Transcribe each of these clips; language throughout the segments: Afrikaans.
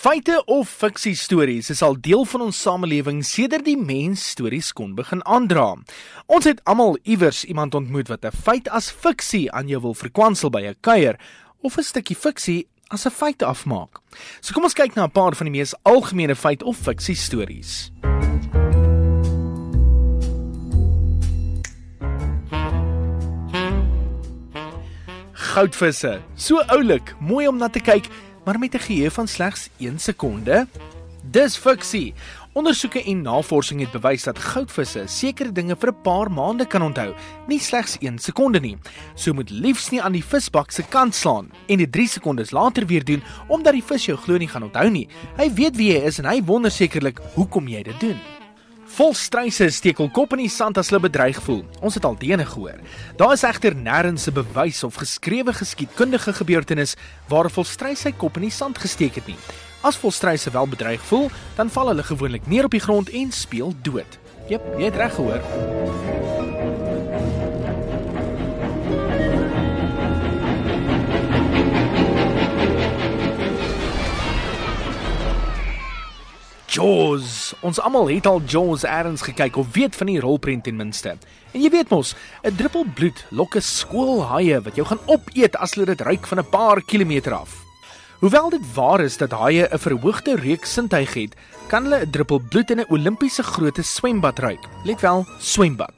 Feite of fiksie stories is al deel van ons samelewing sedert die mens stories kon begin aandra. Ons het almal iewers iemand ontmoet wat 'n feit as fiksie aan jou wil verkwansel by 'n kuier of 'n stukkie fiksie as 'n feit afmaak. So kom ons kyk na 'n paar van die mees algemene feit of fiksie stories. Goudvisse, so oulik, mooi om na te kyk maar met 'n geheue van slegs 1 sekonde. Dis fiksie. Ondersoeke en navorsing het bewys dat goudvisse sekere dinge vir 'n paar maande kan onthou, nie slegs 1 sekonde nie. So moet liefs nie aan die visbak se kant slaan en dit 3 sekondes later weer doen omdat die vis jou glo nie gaan onthou nie. Hy weet wie jy is en hy wonder sekerlik hoekom jy dit doen. Volstruise steek hul kop in die sand as hulle bedreig voel. Ons het al diene gehoor. Daar is egter nêrens 'n bewys of geskrewe geskiedkundige gebeurtenis waar 'n volstruis sy kop in die sand gesteek het nie. As volstruise wel bedreig voel, dan val hulle gewoonlik neer op die grond en speel dood. Jep, jy het reg gehoor. Jaws. Ons almal het al Jaws eers gekyk of weet van die rolprent ten minste. En jy weet mos, 'n druppel bloed lok 'n skool haie wat jou gaan opeet as hulle dit ruik van 'n paar kilometer af. Hoewel dit waar is dat haie 'n verhoogde reuksintuig het, kan hulle 'n druppel bloed in 'n Olimpiese grootte swembad ruik. Let wel, swembad.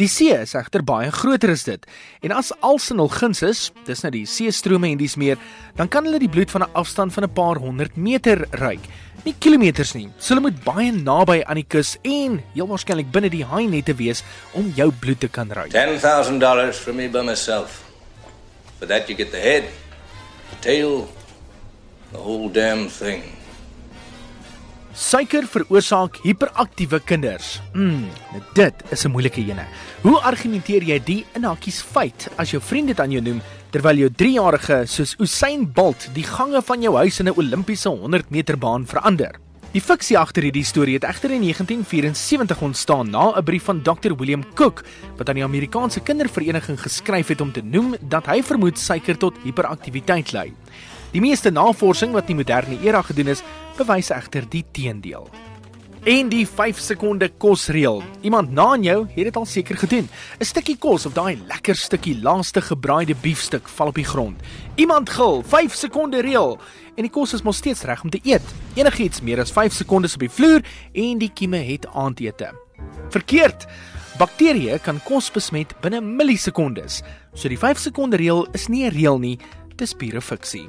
Die see is egter baie groter as dit. En as alsin hul guns is, dis nou die seestrome en dis meer, dan kan hulle die bloed van 'n afstand van 'n paar honderd meter ruik nie kilometers nie. So hulle moet baie naby aan die kus en heel waarskynlik binne die haai net te wees om jou bloed te kan ruik. $10,000 from me by myself. For that you get the head, the tail, the whole damn thing. Suiker veroorsaak hiperaktiewe kinders. Mm, dit is 'n moeilike ene. Hoe argumenteer jy die in hakkies feit as jou vriend dit aan jou noem terwyl jou 3-jarige soos Usain Bolt die gange van jou huis in 'n Olimpiese 100 meter baan verander? Die fiksie agter hierdie storie het egter in 1974 ontstaan na 'n brief van Dr William Cook wat aan die Amerikaanse Kindervereniging geskryf het om te noem dat hy vermoed suiker tot hiperaktiwiteit lei. Die meeste navorsing wat in die moderne era gedoen is, bewys egter die teendeel. En die 5 sekonde kosreël. Iemand na aan jou het dit al seker gedoen. 'n Stukkie kos of daai lekker stukkie laaste gebraaide biefstuk val op die grond. Iemand gil, 5 sekonde reël en die kos is mos steeds reg om te eet. Enigiets meer as 5 sekondes op die vloer en die kieme het aandete. Verkeerd. Bakterieë kan kos besmet binne millisekondes. So die 5 sekonde reël is nie 'n reël nie, dis pure fiksie.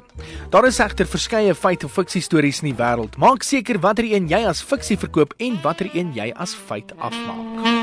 Daar is egter verskeie feite of fiksie stories in die wêreld. Maak seker watter een jy as fiksie verkoop en watter een jy as feit afmaak.